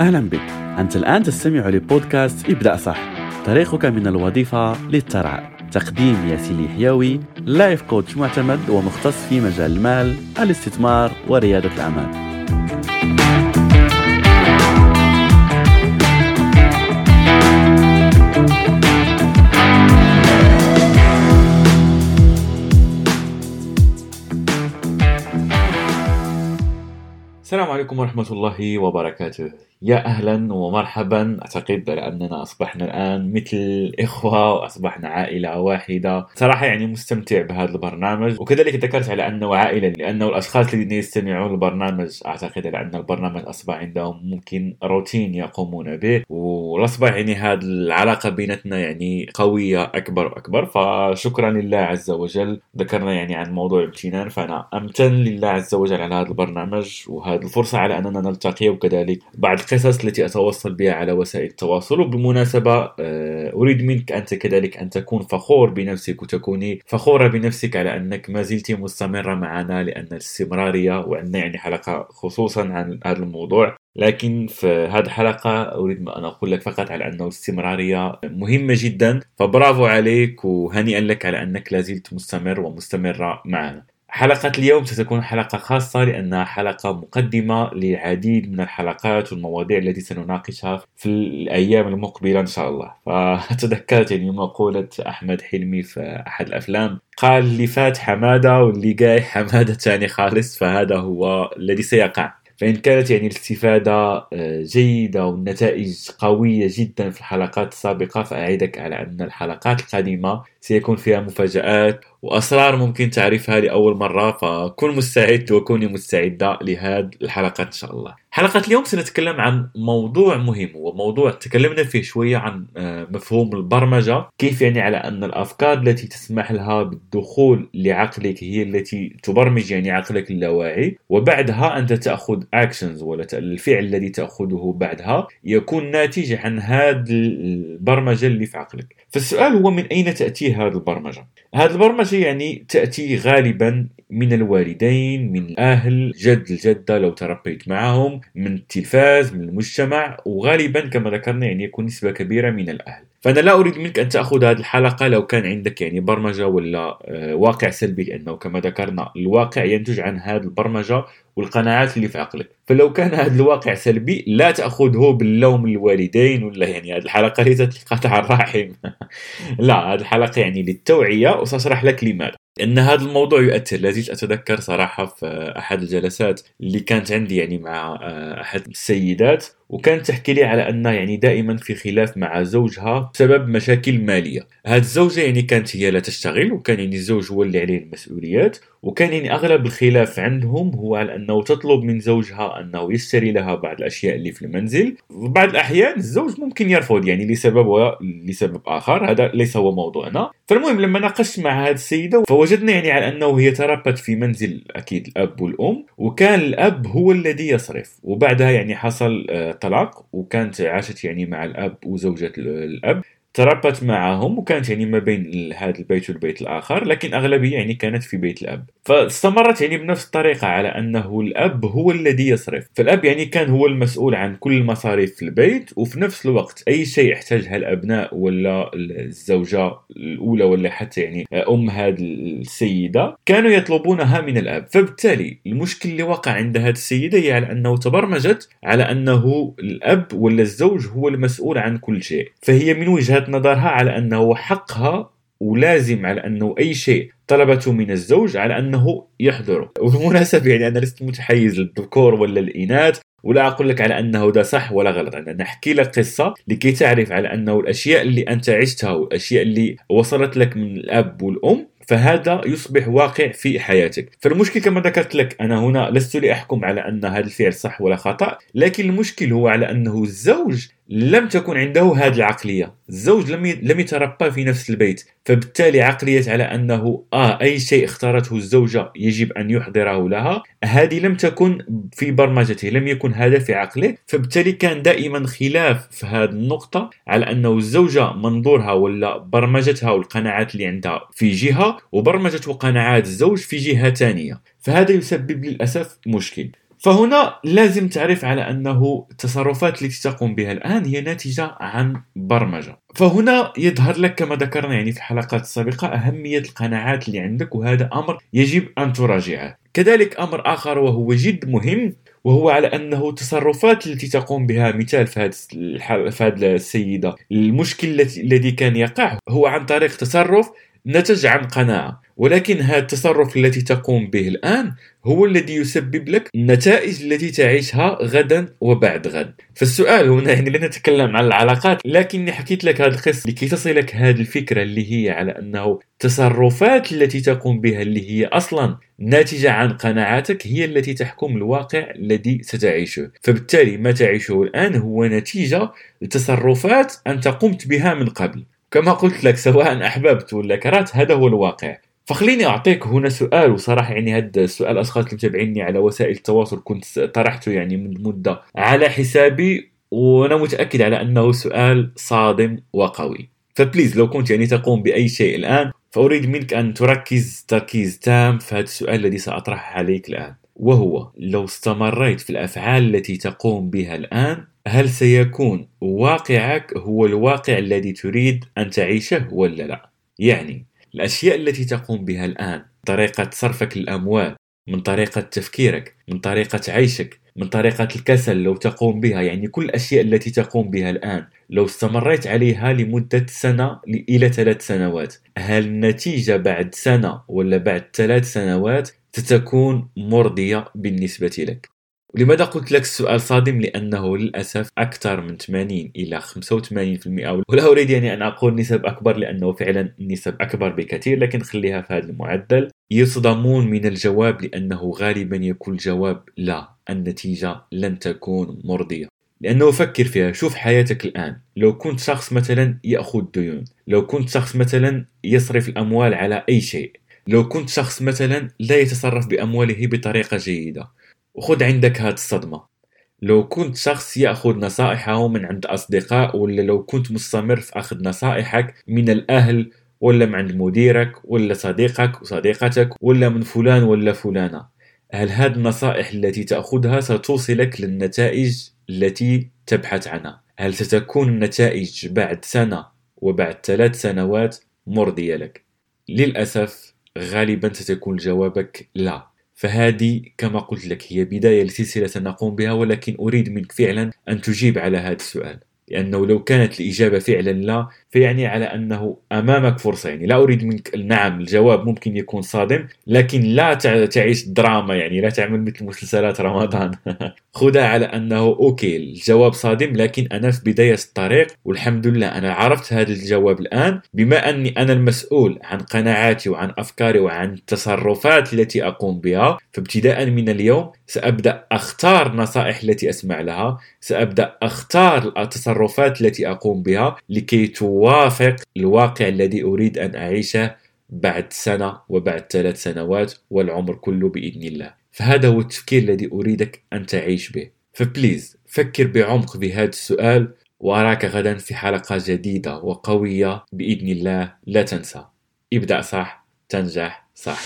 أهلا بك. أنت الآن تستمع لبودكاست ابدأ صح. طريقك من الوظيفة للثراء تقديم ياسين حيوي لايف كوتش معتمد ومختص في مجال المال الاستثمار وريادة الأعمال. السلام عليكم ورحمة الله وبركاته. يا أهلا ومرحبا. أعتقد أننا أصبحنا الآن مثل إخوة وأصبحنا عائلة واحدة. صراحة يعني مستمتع بهذا البرنامج. وكذلك ذكرت على أنه عائلة لأنه الأشخاص الذين يستمعون للبرنامج أعتقد أن البرنامج أصبح عندهم ممكن روتين يقومون به. وأصبح يعني هذه العلاقة بينتنا يعني قوية أكبر وأكبر. فشكرا لله عز وجل. ذكرنا يعني عن موضوع الامتنان. فأنا أمتن لله عز وجل على هذا البرنامج وهذه الفرصة على أننا نلتقي وكذلك بعد القصص التي أتوصل بها على وسائل التواصل. وبالمناسبة آه، أريد منك أنت كذلك أن تكون فخور بنفسك وتكوني فخورة بنفسك على أنك ما زلت مستمرة معنا لأن الاستمرارية وعندنا يعني حلقة خصوصا عن هذا الموضوع. لكن في هذه الحلقة أريد أن أقول لك فقط على أنه الاستمرارية مهمة جدا. فبرافو عليك وهنيئا لك على أنك لازلت مستمر ومستمرة معنا. حلقة اليوم ستكون حلقة خاصة لأنها حلقة مقدمة للعديد من الحلقات والمواضيع التي سنناقشها في الأيام المقبلة إن شاء الله. فتذكرت يعني مقولة أحمد حلمي في أحد الأفلام قال اللي فات حمادة واللي جاي حمادة تاني خالص فهذا هو الذي سيقع. فإن كانت يعني الاستفادة آه، جيدة والنتائج قوية جدا في الحلقات السابقة فأعدك على أن الحلقات القادمة سيكون فيها مفاجآت وأسرار ممكن تعرفها لأول مرة فكن مستعد وكوني مستعدة لهذه الحلقات إن شاء الله. حلقة اليوم سنتكلم عن موضوع مهم وموضوع تكلمنا فيه شوية عن آه، مفهوم البرمجة كيف يعني على أن الأفكار التي تسمح لها بالدخول لعقلك هي التي تبرمج يعني عقلك اللاواعي وبعدها أنت تأخذ أكشنز ولا الفعل الذي تأخذه بعدها يكون ناتج عن هذه البرمجة اللي في عقلك. فالسؤال هو من أين تأتي هذه البرمجة؟ هذه البرمجة يعني تأتي غالبا من الوالدين من الأهل جد الجدة لو تربيت معهم من التلفاز من المجتمع وغالبا كما ذكرنا يعني يكون نسبة كبيرة من الأهل. فأنا لا أريد منك أن تأخذ هذه الحلقة لو كان عندك يعني برمجة ولا آه، واقع سلبي لأنه كما ذكرنا الواقع ينتج عن هذه البرمجة والقناعات اللي في عقلك. فلو كان هذا الواقع سلبي لا تأخذه باللوم الوالدين ولا يعني هذه الحلقة ليست لقطع الرحم. لا هذه الحلقة يعني للتوعية وسأشرح لك لماذا. إن هذا الموضوع يؤثر. لازلت أتذكر صراحة في أحد الجلسات اللي كانت عندي يعني مع آه، أحد السيدات. وكانت تحكي لي على أنها يعني دائما في خلاف مع زوجها بسبب مشاكل مالية. هذه الزوجة يعني كانت هي لا تشتغل وكان يعني الزوج هو اللي عليه المسؤوليات وكان يعني أغلب الخلاف عندهم هو على أنه تطلب من زوجها أنه يشتري لها بعض الأشياء اللي في المنزل. وبعض الأحيان الزوج ممكن يرفض يعني لسبب ولسبب آخر هذا ليس هو موضوعنا. فالمهم لما ناقشت مع هذه السيدة فوجدنا يعني على أنه هي تربت في منزل أكيد الأب والأم وكان الأب هو الذي يصرف. وبعدها يعني حصل آه، طلاق وكانت عاشت يعني مع الأب وزوجة الأب. تربت معهم وكانت يعني ما بين هذا البيت والبيت الآخر لكن أغلبية يعني كانت في بيت الأب. فاستمرت يعني بنفس الطريقة على أنه الأب هو الذي يصرف. فالأب يعني كان هو المسؤول عن كل المصاريف في البيت وفي نفس الوقت أي شيء يحتاجها الأبناء ولا الزوجة الأولى ولا حتى يعني أم هذه السيدة كانوا يطلبونها من الأب. فبالتالي المشكل اللي وقع عند هذه السيدة هي على أنه تبرمجت على أنه الأب ولا الزوج هو المسؤول عن كل شيء. فهي من نظرها على أنه حقها ولازم على أنه أي شيء طلبته من الزوج على أنه يحضره. وبالمناسبة يعني أنا لست متحيز للذكور ولا الإناث ولا أقول لك على أنه ده صح ولا غلط. أنا نحكي لك قصة لكي تعرف على أنه الأشياء اللي أنت عشتها والأشياء اللي وصلت لك من الأب والأم فهذا يصبح واقع في حياتك. فالمشكل كما ذكرت لك أنا هنا لست لأحكم على أن هذا الفعل صح ولا خطأ لكن المشكل هو على أنه الزوج لم تكن عنده هذه العقلية. الزوج لم لم يتربى في نفس البيت فبالتالي عقلية على أنه آه أي شيء اختارته الزوجة يجب أن يحضره لها. هذه لم تكن في برمجته لم يكن هذا في عقله. فبالتالي كان دائما خلاف في هذه النقطة على أنه الزوجة منظورها ولا برمجتها والقناعات اللي عندها في جهة وبرمجة وقناعات الزوج في جهة ثانية فهذا يسبب للأسف مشكل. فهنا لازم تعرف على أنه التصرفات التي تقوم بها الآن هي ناتجة عن برمجة. فهنا يظهر لك كما ذكرنا يعني في الحلقات السابقة أهمية القناعات اللي عندك وهذا أمر يجب أن تراجعه. كذلك أمر آخر وهو جد مهم وهو على أنه التصرفات التي تقوم بها مثال في هذه السيدة المشكل الذي كان يقع هو عن طريق تصرف نتج عن قناعة. ولكن هذا التصرف التي تقوم به الآن هو الذي يسبب لك النتائج التي تعيشها غدا وبعد غد. فالسؤال هنا يعني لا نتكلم عن العلاقات لكني حكيت لك هذا القصة لكي تصلك هذه الفكرة اللي هي على أنه التصرفات التي تقوم بها اللي هي أصلا ناتجة عن قناعاتك هي التي تحكم الواقع الذي ستعيشه. فبالتالي ما تعيشه الآن هو نتيجة لتصرفات أنت قمت بها من قبل. كما قلت لك سواء أحببت ولا كرهت هذا هو الواقع. فخليني أعطيك هنا سؤال وصراحة يعني هذا السؤال الاشخاص اللي متابعيني على وسائل التواصل كنت طرحته يعني من مدة. على حسابي وأنا متأكد على أنه سؤال صادم وقوي. فبليز لو كنت يعني تقوم بأي شيء الآن فأريد منك أن تركز تركيز تام في هذا السؤال الذي سأطرحه عليك الآن. وهو لو استمريت في الأفعال التي تقوم بها الآن هل سيكون واقعك هو الواقع الذي تريد أن تعيشه ولا لا؟ يعني الأشياء التي تقوم بها الآن طريقة صرفك للأموال من طريقة تفكيرك من طريقة عيشك من طريقة الكسل لو تقوم بها يعني كل الأشياء التي تقوم بها الآن لو استمريت عليها لمدة سنة إلى ثلاث سنوات. هل النتيجة بعد سنة ولا بعد ثلاث سنوات ستكون مرضية بالنسبة لك؟ ولماذا قلت لك السؤال صادم لأنه للأسف أكثر من 80 إلى 85% ولا أريد يعني أن أقول نسب أكبر لأنه فعلا النسب أكبر بكثير لكن خليها في هذا المعدل. يصدمون من الجواب لأنه غالبا يكون الجواب لا النتيجة لن تكون مرضية. لأنه فكر فيها شوف حياتك الآن. لو كنت شخص مثلا يأخذ ديون لو كنت شخص مثلا يصرف الأموال على أي شيء لو كنت شخص مثلا لا يتصرف بأمواله بطريقة جيدة وخذ عندك هاد الصدمة. لو كنت شخص يأخذ نصائحه من عند أصدقاء ولا لو كنت مستمر في أخذ نصائحك من الأهل ولا من عند مديرك ولا صديقك وصديقتك ولا من فلان ولا فلانة. هل هذه النصائح التي تأخذها ستوصلك للنتائج التي تبحث عنها؟ هل ستكون النتائج بعد سنة وبعد ثلاث سنوات مرضية لك؟ للأسف غالبا ستكون جوابك لا. فهذه كما قلت لك هي بداية لسلسلة سنقوم بها ولكن أريد منك فعلا أن تجيب على هذا السؤال. لأنه لو كانت الإجابة فعلا لا فيعني على أنه أمامك فرصة يعني لا أريد منك نعم الجواب ممكن يكون صادم لكن لا تعيش دراما يعني لا تعمل مثل مسلسلات رمضان. خذها على أنه أوكي الجواب صادم لكن أنا في بداية الطريق والحمد لله أنا عرفت هذا الجواب الآن. بما أني أنا المسؤول عن قناعاتي وعن أفكاري وعن التصرفات التي أقوم بها فابتداء من اليوم سأبدأ أختار النصائح التي أسمع لها سأبدأ أختار التصرفات التي أقوم بها لكي توافق الواقع الذي أريد أن أعيشه بعد سنة وبعد ثلاث سنوات والعمر كله بإذن الله. فهذا هو التفكير الذي أريدك أن تعيش به. فبليز فكر بعمق بهذا السؤال وأراك غدا في حلقة جديدة وقوية بإذن الله. لا تنسى. ابدأ صح تنجح صح.